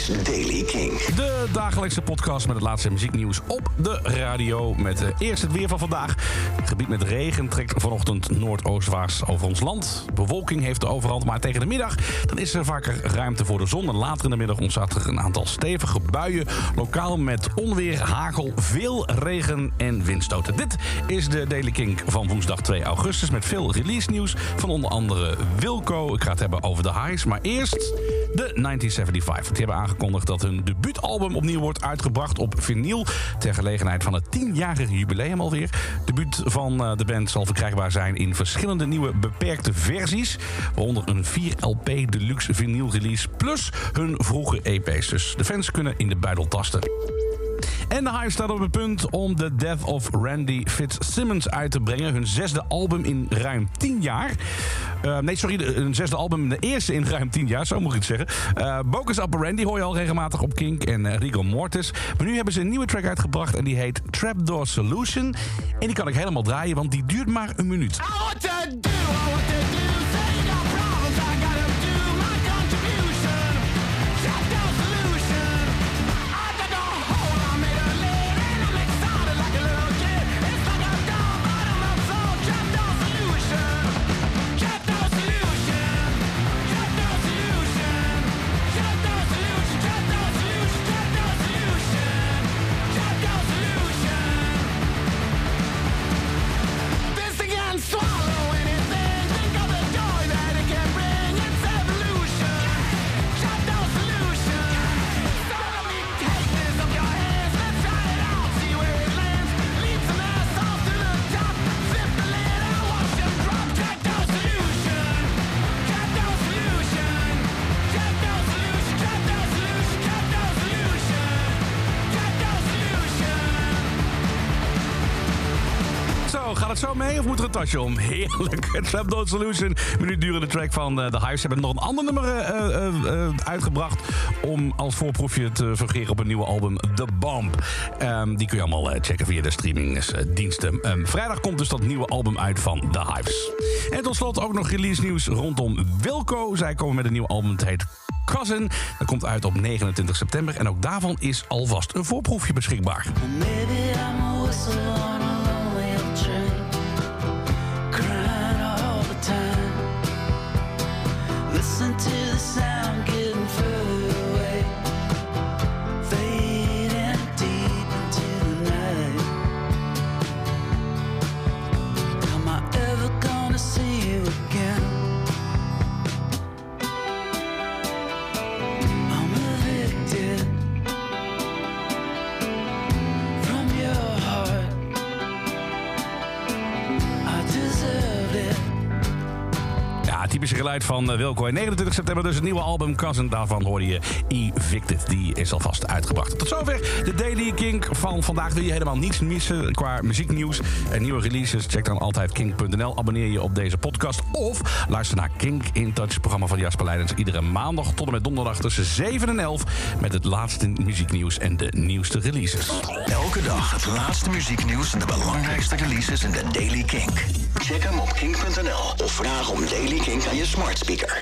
is Daily King. De dagelijkse podcast met het laatste muzieknieuws op de radio. Met eh, eerst het weer van vandaag. Het gebied met regen trekt vanochtend noordoostwaarts over ons land. Bewolking heeft de overhand, maar tegen de middag dan is er vaker ruimte voor de zon. Later in de middag ontstaat er een aantal stevige buien. Lokaal met onweer, hagel, veel regen en windstoten. Dit is de Daily King van woensdag 2 augustus. Met veel release nieuws van onder andere Wilco. Ik ga het hebben over de highs. Maar eerst de 1975. Die hebben aangekondigd dat hun debuutalbum opnieuw wordt uitgebracht op vinyl. Ter gelegenheid van het 10-jarige jubileum alweer. De debuut van eh, de band zal verkrijgbaar zijn in verschillende nieuwe beperkte versies. Waaronder een 4LP deluxe vinyl release plus hun vroege EP's. Dus de fans kunnen in de buidel tasten. En de Hive staat op het punt om The Death of Randy Fitzsimmons uit te brengen. Hun zesde album in ruim 10 jaar. Uh, nee, sorry, hun zesde album, de eerste in ruim 10 jaar, zo moet ik het zeggen. Uh, Bocus Upper Randy hoor je al regelmatig op Kink en uh, Rigor Mortis. Maar nu hebben ze een nieuwe track uitgebracht en die heet Trapdoor Solution. En die kan ik helemaal draaien, want die duurt maar een minuut. Gaat het zo mee of moet er een tasje om? Heerlijk. Trapdoor Solution. Minuut durende track van eh, The Hives. Ze hebben nog een ander nummer eh, eh, uitgebracht... om als voorproefje te fungeren op een nieuwe album The Bomb. Ehm, die kun je allemaal checken via de streamingsdiensten. Ehm, vrijdag komt dus dat nieuwe album uit van The Hives. En tot slot ook nog release nieuws rondom Wilco. Zij komen met een nieuw album, het heet Cousin. Dat komt uit op 29 september. En ook daarvan is alvast een voorproefje beschikbaar. Maybe I'm typische geluid van eh, Wilco. En 29 september dus het nieuwe album Cousin. Daarvan hoorde je Evicted. Die is alvast uitgebracht. Tot zover de Daily Kink van vandaag. Wil je helemaal niets missen qua muzieknieuws en nieuwe releases? Check dan altijd kink.nl. Abonneer je op deze podcast. Of luister naar Kink in Touch. Het programma van Jasper Leidens. Iedere maandag tot en met donderdag tussen 7 en 11. Met het laatste muzieknieuws en de nieuwste releases. Elke dag het laatste muzieknieuws en de belangrijkste releases in de Daily King. Check hem op kink.nl of vraag om Daily King via smart speaker.